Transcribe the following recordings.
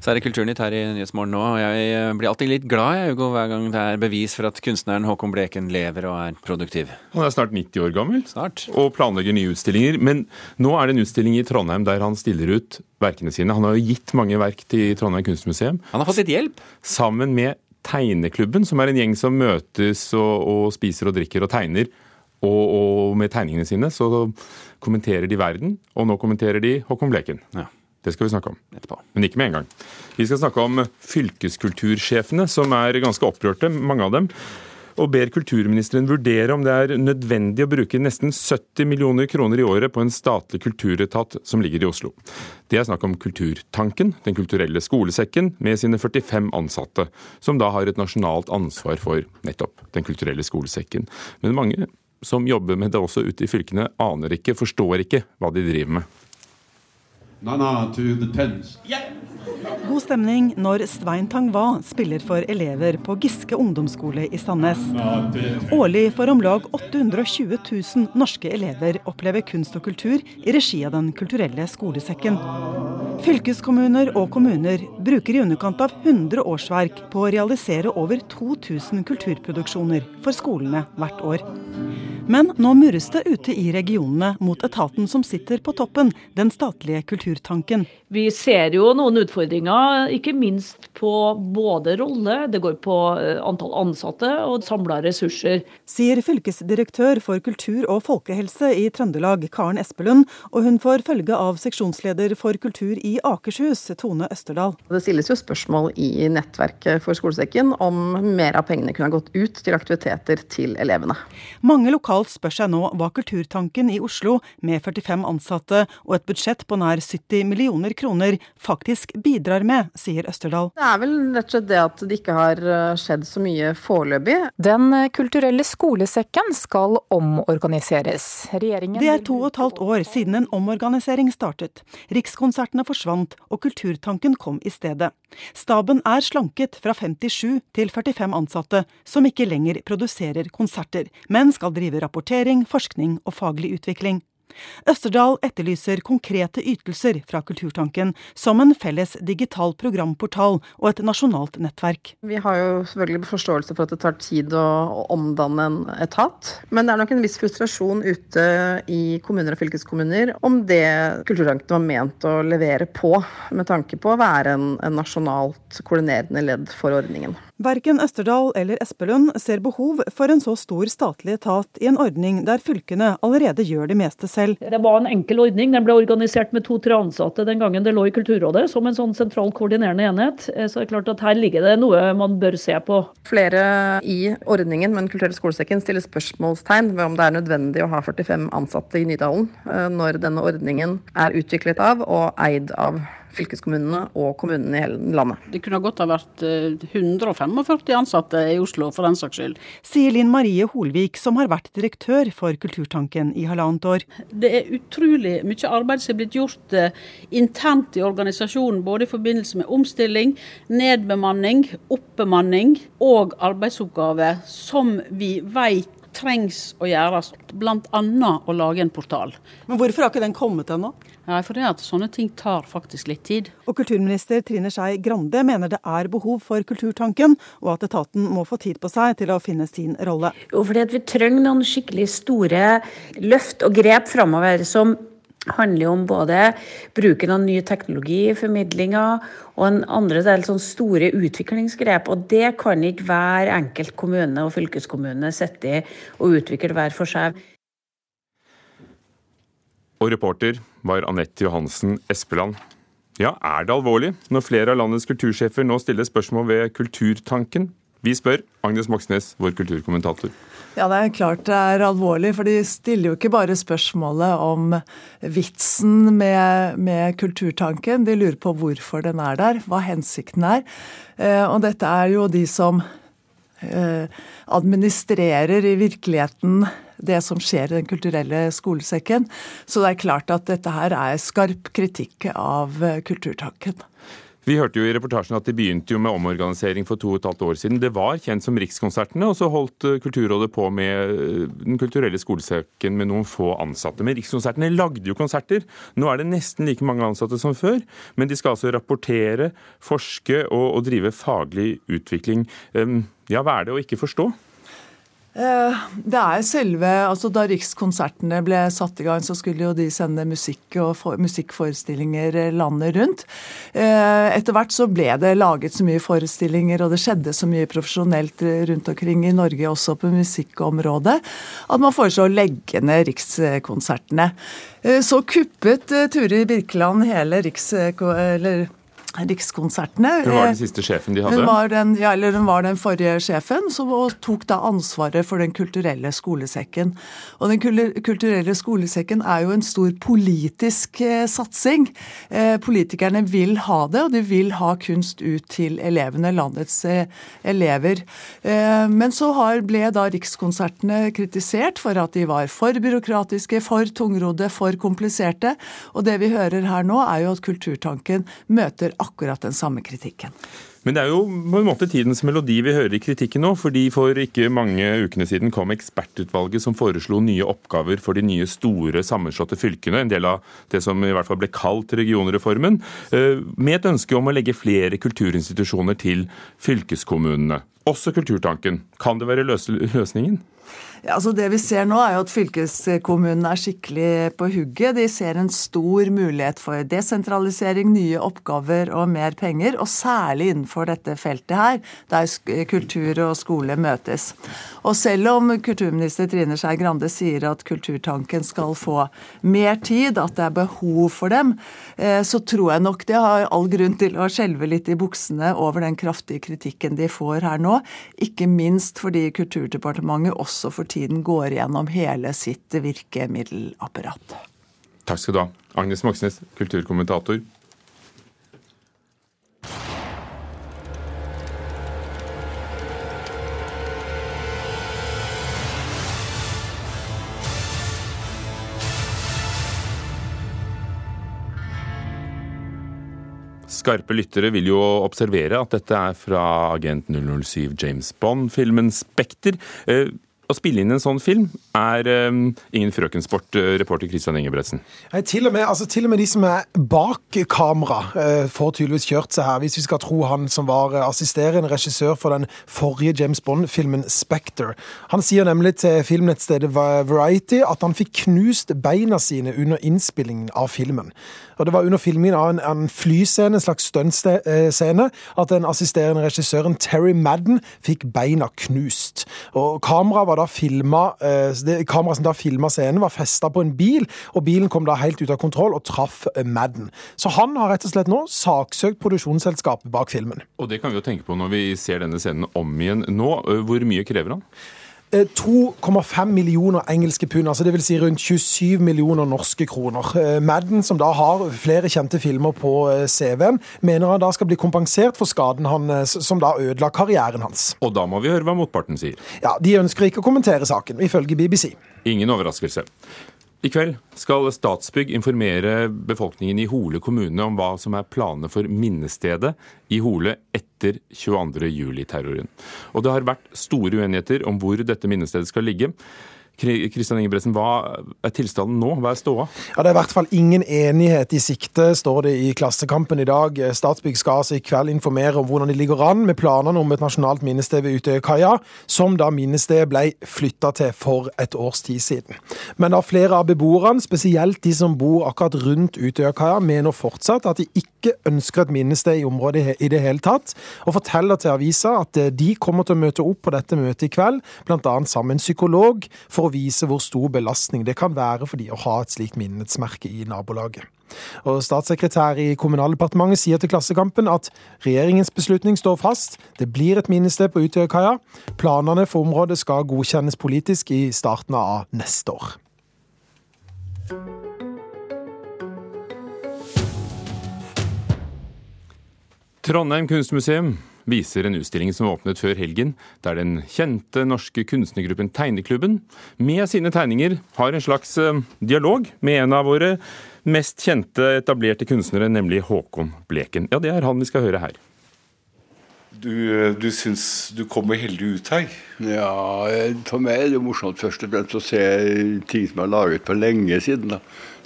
Så er det Kulturnytt her i Nyhetsmorgen nå. og Jeg eh, blir alltid litt glad jeg, Hugo, hver gang det er bevis for at kunstneren Håkon Bleken lever og er produktiv. Han er snart 90 år gammel Snart. og planlegger nye utstillinger. Men nå er det en utstilling i Trondheim der han stiller ut verkene sine. Han har jo gitt mange verk til Trondheim kunstmuseum. Han har fått litt hjelp. Sammen med Tegneklubben, som er en gjeng som møtes og, og spiser og drikker og tegner. Og, og med tegningene sine så kommenterer de verden, og nå kommenterer de Håkon Bleken. Ja. Det skal vi snakke om. Etterpå. Men ikke med en gang. Vi skal snakke om fylkeskultursjefene, som er ganske opprørte, mange av dem. Og ber kulturministeren vurdere om det er nødvendig å bruke nesten 70 millioner kroner i året på en statlig kulturetat som ligger i Oslo. Det er snakk om Kulturtanken, Den kulturelle skolesekken, med sine 45 ansatte, som da har et nasjonalt ansvar for nettopp Den kulturelle skolesekken. Men mange som jobber med det også ute i fylkene, aner ikke, forstår ikke hva de driver med. Nana to the tens. God stemning når Svein Tangva spiller for elever på Giske ungdomsskole i Sandnes. Årlig får om lag 820 000 norske elever oppleve kunst og kultur i regi av Den kulturelle skolesekken. Fylkeskommuner og kommuner bruker i underkant av 100 årsverk på å realisere over 2000 kulturproduksjoner for skolene hvert år. Men nå murres det ute i regionene mot etaten som sitter på toppen, den statlige Kulturtanken. Vi ser jo noen utfordringer, ikke minst på både rolle, det går på eh, antall ansatte og samla ressurser. Sier fylkesdirektør for kultur og folkehelse i Trøndelag, Karen Espelund, og hun får følge av seksjonsleder for kultur i Akershus, Tone Østerdal. Det stilles jo spørsmål i nettverket for skolesekken om mer av pengene kunne ha gått ut til aktiviteter til elevene. Mange lokalt spør seg nå hva Kulturtanken i Oslo, med 45 ansatte og et budsjett på nær 70 millioner kroner, faktisk bidrar med, sier Østerdal. Det er vel rett og slett det at det ikke har eh, skjedd så mye foreløpig. Den kulturelle skolesekken skal omorganiseres. Regjeringen Det er to og et halvt år siden en omorganisering startet. Rikskonsertene forsvant, og Kulturtanken kom i stedet. Staben er slanket fra 57 til 45 ansatte, som ikke lenger produserer konserter, men skal drive rapportering, forskning og faglig utvikling. Østerdal etterlyser konkrete ytelser fra Kulturtanken, som en felles digital programportal og et nasjonalt nettverk. Vi har jo selvfølgelig forståelse for at det tar tid å, omdanne en etat. Men det er nok en viss frustrasjon ute i kommuner og fylkeskommuner om det Kulturtanken var ment å levere på, med tanke på å være en, en nasjonalt koordinerende ledd for ordningen. Verken Østerdal eller Espelund ser behov for en så stor statlig etat i en ordning der fylkene allerede gjør det meste selv. Det var en enkel ordning. Den ble organisert med to-tre ansatte den gangen det lå i Kulturrådet, som en sånn sentral koordinerende enhet. Eh, Så det er klart at her ligger det noe man bør se på. Flere i ordningen med Den kulturelle skolesekken stiller spørsmålstegn ved om det er nødvendig å ha 45 ansatte i Nydalen eh, når denne ordningen er utviklet av og eid av fylkeskommunene og kommunene i hele landet. Det kunne godt ha vært eh, 145 ansatte i Oslo, for den saks skyld. Sier Linn Marie Holvik, som har vært direktør for Kulturtanken i halvannet år. Det er utrolig mye arbeid som er blitt gjort eh, internt i organisasjonen, både i forbindelse med omstilling, nedbemanning, oppbemanning og arbeidsoppgaver som vi vet trengs å gjøres, bl.a. å lage en portal. Men hvorfor har ikke den kommet ennå? Nei, for det at sånne ting tar faktisk litt tid. Og kulturminister Trine Skei Grande mener det er behov for Kulturtanken, og at etaten må få tid på seg til å finne sin rolle. Jo, fordi at vi trenger noen skikkelig store løft og grep framover som handler jo om både bruken av ny teknologi i formidlinga og en andre del sånn store utviklingsgrep. Og det kan ikke hver enkelt kommune og fylkeskommune sitte i og utvikle hver for seg. Og reporter var Anette Johansen Espeland. Ja, er det alvorlig når flere av landets kultursjefer nå stiller spørsmål ved Kulturtanken? Vi spør Agnes Moxnes, vår kulturkommentator. Ja, det er klart det er alvorlig, for de stiller jo ikke bare spørsmålet om vitsen med, med kulturtanken, de lurer på hvorfor den er der, hva hensikten er. Eh, og dette er jo de som eh, administrerer i virkeligheten det som skjer i Den kulturelle skolesekken. Så det er klart at dette her er skarp kritikk av eh, kulturtanken. Vi hørte jo i reportasjen at de begynte jo med omorganisering for to og et halvt år siden. Det var kjent som Rikskonsertene, og så holdt eh, Kulturrådet på med eh, Den kulturelle skolesekken med noen få ansatte. Men Rikskonsertene lagde jo konserter. Nå er det nesten like mange ansatte som før, men de skal altså rapportere, forske og, og drive faglig utvikling. Ja, hva er det å ikke forstå? Eh, det er selve, altså Da Rikskonsertene ble satt i gang, så skulle jo de sende musikk og for, musikkforestillinger eh, landet rundt. Eh, etter hvert så ble det laget så mye forestillinger, og det skjedde så mye profesjonelt rundt omkring i Norge, også på musikkområdet, at man foreslo å legge ned Rikskonsertene. Så kuppet Turi Birkeland hele Riks... Eller Rikskonsertene. Hun var den siste sjefen de hadde? Hun var den, ja, eller hun var den forrige sjefen, som tok da ansvaret for Den kulturelle skolesekken. Og Den kulturelle skolesekken er jo en stor politisk eh, satsing. Eh, politikerne vil ha det, og de vil ha kunst ut til elevene, landets eh, elever. Eh, men så har, ble da Rikskonsertene kritisert for at de var for byråkratiske, for tungrodde, for kompliserte. Og det vi hører her nå, er jo at Kulturtanken møter akkurat den samme kritikken. Men det er jo på en måte tidens melodi vi hører i kritikken nå. fordi For ikke mange ukene siden kom ekspertutvalget som foreslo nye oppgaver for de nye store sammenslåtte fylkene. En del av det som i hvert fall ble kalt regionreformen. Eh, med et ønske om å legge flere kulturinstitusjoner til fylkeskommunene. Også Kulturtanken. Kan det være løsningen? Ja, altså Det vi ser nå, er jo at fylkeskommunene er skikkelig på hugget. De ser en stor mulighet for desentralisering, nye oppgaver og mer penger. Og særlig innenfor dette feltet her, der kultur og skole møtes. Og selv om kulturminister Trine Skei Grande sier at Kulturtanken skal få mer tid, at det er behov for dem, eh, så tror jeg nok de har all grunn til å skjelve litt i buksene over den kraftige kritikken de får her nå. Ikke minst fordi Kulturdepartementet også for tiden går gjennom hele sitt virkemiddelapparat. Takk skal du ha. Agnes Moxnes, kulturkommentator. Skarpe lyttere vil jo observere at dette er fra Agent 007 James Bond-filmen Spekter. Eh, å spille inn en sånn film er um, ingen frøkensport, eh, reporter Christian Ingebretsen. Til og, med, altså, til og med de som er bak kamera, uh, får tydeligvis kjørt seg her, hvis vi skal tro han som var assisterende regissør for den forrige James Bond-filmen Spectre. Han sier nemlig til filmnettstedet Variety at han fikk knust beina sine under innspillingen av filmen. Og Det var under filmingen av en, en flyscene, en slags stuntscene, at den assisterende regissøren Terry Madden fikk beina knust. Og Kameraet var da filma, eh, kameraet som da filma scenen, var festa på en bil, og bilen kom da helt ut av kontroll og traff eh, Madden. Så han har rett og slett nå saksøkt produksjonsselskapet bak filmen. Og det kan vi jo tenke på når vi ser denne scenen om igjen nå. Hvor mye krever han? 2,5 eh, millioner engelske pund, altså dvs. Si rundt 27 millioner norske kroner. Eh, Madden, som da har flere kjente filmer på eh, CV-en, mener han da skal bli kompensert for skaden han, som da ødela karrieren hans. Og da må vi høre hva motparten sier. Ja, De ønsker ikke å kommentere saken, ifølge BBC. Ingen overraskelse. I kveld skal Statsbygg informere befolkningen i Hole kommune om hva som er planene for minnestedet i Hole etter 22.07-terroren. Og det har vært store uenigheter om hvor dette minnestedet skal ligge. Kristian Ingebretsen, Hva er tilstanden nå? Hva er ståa? Ja, Det er i hvert fall ingen enighet i sikte, står det i Klassekampen i dag. Statsbygg skal altså i kveld informere om hvordan de ligger an med planene om et nasjonalt minnested ved Utøyakaia, som da minnestedet ble flytta til for et års tid siden. Men da flere av beboerne, spesielt de som bor akkurat rundt Utøyakaia, mener fortsatt at de ikke ønsker et minnested i området i det hele tatt, og forteller til avisa at de kommer til å møte opp på dette møtet i kveld, bl.a. sammen med en psykolog, for å vise hvor stor belastning det kan være for de å ha et slikt minnesmerke i nabolaget. Og Statssekretær i Kommunaldepartementet sier til Klassekampen at regjeringens beslutning står fast. Det blir et minnested på Utøyakaia. Planene for området skal godkjennes politisk i starten av neste år. Trondheim kunstmuseum viser en utstilling som åpnet før helgen, der den kjente norske kunstnergruppen Tegneklubben med sine tegninger har en slags eh, dialog med en av våre mest kjente etablerte kunstnere, nemlig Håkon Bleken. Ja, det er han vi skal høre her. Du, du syns du kommer heldig ut her? Ja, for meg er det morsomt først og fremst å se ting som er laget for lenge siden. da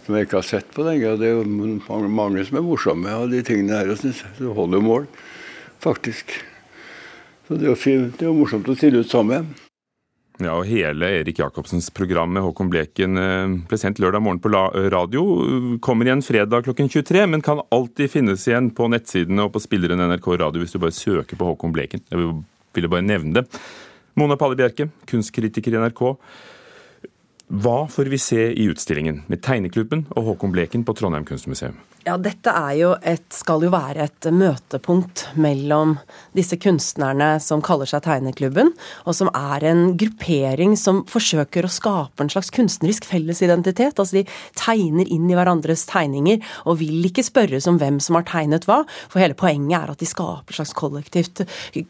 som jeg ikke har sett på lenge. Det er jo mange, mange som er morsomme av de tingene her. og synes Det holder jo mål, faktisk. Så det er jo, fint, det er jo morsomt å stille ut sammen. Ja, og Hele Erik Jacobsens program med Håkon Bleken eh, ble sendt lørdag morgen på radio. Kommer igjen fredag klokken 23, men kan alltid finnes igjen på nettsidene og på spilleren NRK Radio hvis du bare søker på Håkon Bleken. Jeg ville bare nevne det. Mona Palle Bjerke, kunstkritiker i NRK. Hva får vi se i utstillingen med Tegneklubben og Håkon Bleken på Trondheim kunstmuseum? Ja, dette jo et, skal jo være et møtepunkt mellom disse kunstnerne som kaller seg Tegneklubben, og som er en gruppering som forsøker å skape en slags kunstnerisk fellesidentitet. Altså de tegner inn i hverandres tegninger og vil ikke spørres om hvem som har tegnet hva, for hele poenget er at de skaper et slags kollektivt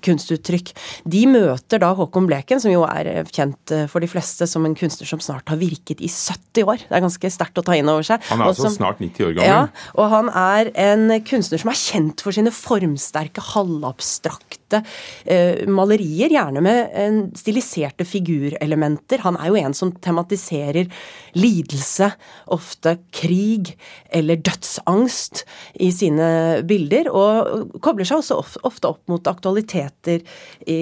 kunstuttrykk. De møter da Håkon Bleken, som jo er kjent for de fleste som en kunstner som snart har virket i 70 år. Det er ganske sterkt å ta inn over seg. Han er altså som, snart 90 år gammel. Ja, og og han er en kunstner som er kjent for sine formsterke, halvabstrakte eh, malerier, gjerne med stiliserte figurelementer. Han er jo en som tematiserer lidelse, ofte krig eller dødsangst i sine bilder, og kobler seg også ofte opp mot aktualiteter i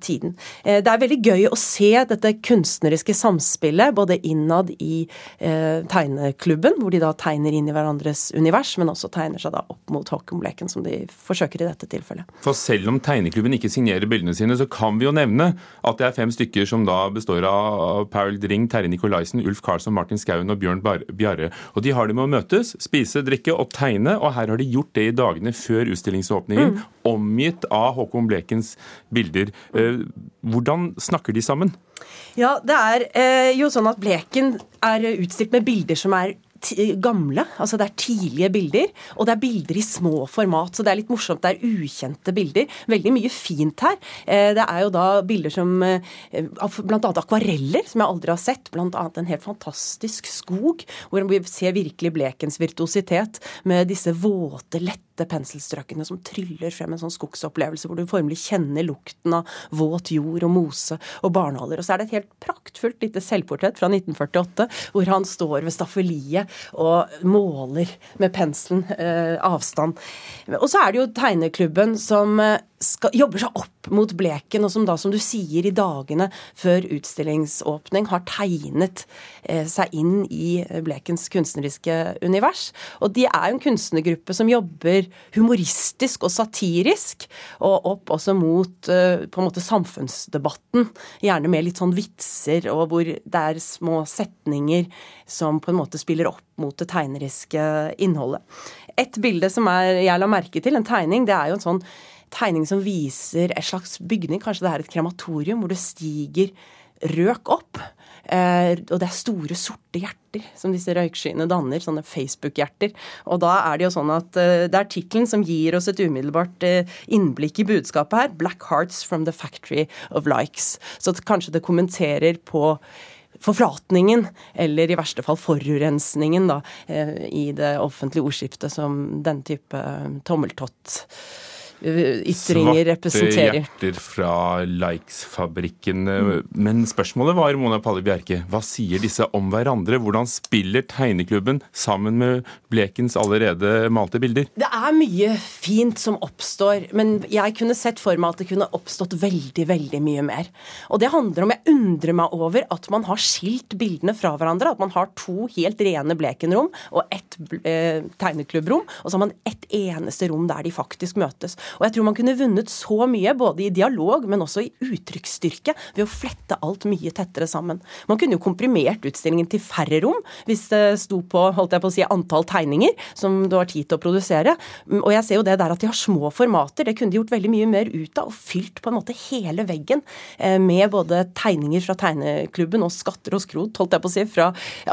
tiden. Eh, det er veldig gøy å se dette kunstneriske samspillet, både innad i eh, tegneklubben, hvor de da tegner inn i hverandres univers, men også tegner seg da opp mot Håkonbleken, som de forsøker i dette tilfellet. For selv om tegneklubben ikke signerer bildene sine, så kan vi jo nevne at det er fem stykker som da består av Paul Dring, Terje Nikolaisen, Ulf Karlsson, Martin Skauen og Bjørn Bjarre. Og de har det med å møtes, spise, drikke og tegne, og her har de gjort det i dagene før utstillingsåpningen, mm. omgitt av Håkon Blekens bilder. Eh, hvordan snakker de sammen? Ja, det er eh, jo sånn at Bleken er utstilt med bilder som er gamle. Altså det er tidlige bilder, og det er bilder i små format. Så det er litt morsomt. Det er ukjente bilder. Veldig mye fint her. Eh, det er jo da bilder som Bl.a. Blant annet akvareller, som jeg aldri har sett. Annet en helt fantastisk skog, hvor vi ser virkelig Blekens virtuositet med disse våte, lette penselstrøkene som tryller frem en sånn skogsopplevelse, hvor du formelig kjenner lukten av våt jord og mose og barnhaller. Og så er det et helt praktfullt lite selvportrett fra 1948, hvor han står ved staffeliet og måler med penselen eh, avstand. Og så er det jo tegneklubben som eh, skal, jobber seg opp mot bleken, og som da, som du sier, i dagene før utstillingsåpning har tegnet eh, seg inn i blekens kunstneriske univers. Og de er jo en kunstnergruppe som jobber humoristisk og satirisk, og opp også mot eh, på en måte samfunnsdebatten. Gjerne med litt sånn vitser, og hvor det er små setninger som på en måte spiller opp mot det tegneriske innholdet. Et bilde som er, jeg la merke til, en tegning, det er jo en sånn tegning som viser et slags bygning, kanskje det er et krematorium, hvor det stiger røk opp. Eh, og det er store, sorte hjerter som disse røykskyene danner. Sånne Facebook-hjerter. Og da er det jo sånn at eh, det er tittelen som gir oss et umiddelbart eh, innblikk i budskapet her. 'Black Hearts from the Factory of Likes'. Så kanskje det kommenterer på forflatningen, eller i verste fall forurensningen, da, eh, i det offentlige ordskiftet som den type eh, tommeltott ytringer representerer. Svarte hjerter fra Likes-fabrikken. Men spørsmålet var, Mona Palle Bjerke, hva sier disse om hverandre? Hvordan spiller tegneklubben sammen med Blekens allerede malte bilder? Det er mye fint som oppstår, men jeg kunne sett for meg at det kunne oppstått veldig, veldig mye mer. Og det handler om, jeg undrer meg over at man har skilt bildene fra hverandre. At man har to helt rene Bleken-rom og ett eh, tegneklubrom, og så har man ett eneste rom der de faktisk møtes. Og jeg tror man kunne vunnet så mye, både i dialog, men også i uttrykksstyrke, ved å flette alt mye tettere sammen. Man kunne jo komprimert utstillingen til færre rom, hvis det sto på holdt jeg på å si, antall tegninger som du har tid til å produsere. Og jeg ser jo det der at de har små formater, det kunne de gjort veldig mye mer ut av, og fylt på en måte hele veggen eh, med både tegninger fra tegneklubben og skatter og skrot, holdt jeg på å si, fra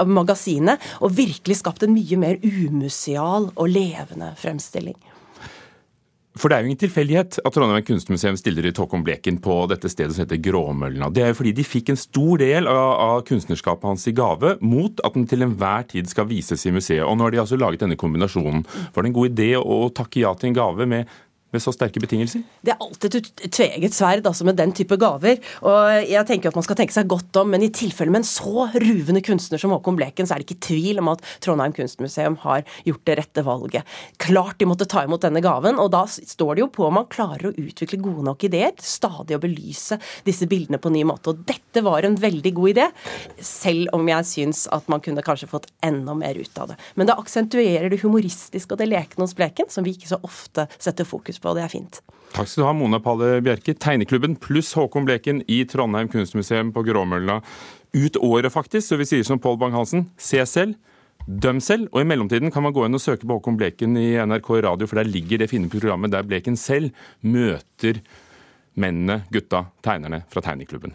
magasinet, og virkelig skapt en mye mer umuseal og levende fremstilling. For det er jo ingen tilfeldighet at Trondheim kunstmuseum stiller ut Håkon Bleken på dette stedet som heter Gråmøllene. Det er jo fordi de fikk en stor del av, av kunstnerskapet hans i gave, mot at den til enhver tid skal vises i museet. Og nå har de altså laget denne kombinasjonen. Var det en god idé å takke ja til en gave med med så sterke betingelser? Det er alltid et tveget sverd altså, med den type gaver. og jeg tenker at Man skal tenke seg godt om, men i tilfelle med en så ruvende kunstner som Håkon Bleken, så er det ikke tvil om at Trondheim kunstmuseum har gjort det rette valget. Klart de måtte ta imot denne gaven, og da står det jo på om man klarer å utvikle gode nok ideer. Stadig å belyse disse bildene på en ny måte. Og dette var en veldig god idé, selv om jeg syns at man kunne kanskje fått enda mer ut av det. Men det aksentuerer det humoristiske og det lekne hos Bleken, som vi ikke så ofte setter fokus på på, og det er fint. Takk skal du ha, Mona Palle Bjerke. Tegneklubben pluss Håkon Bleken i Trondheim kunstmuseum på Gråmølla ut året, faktisk. Så vi sier som Pål Bang-Hansen, se selv. Døm selv, og i mellomtiden kan man gå inn og søke på Håkon Bleken i NRK Radio, for der ligger det fine programmet der Bleken selv møter mennene, gutta, tegnerne fra Tegneklubben.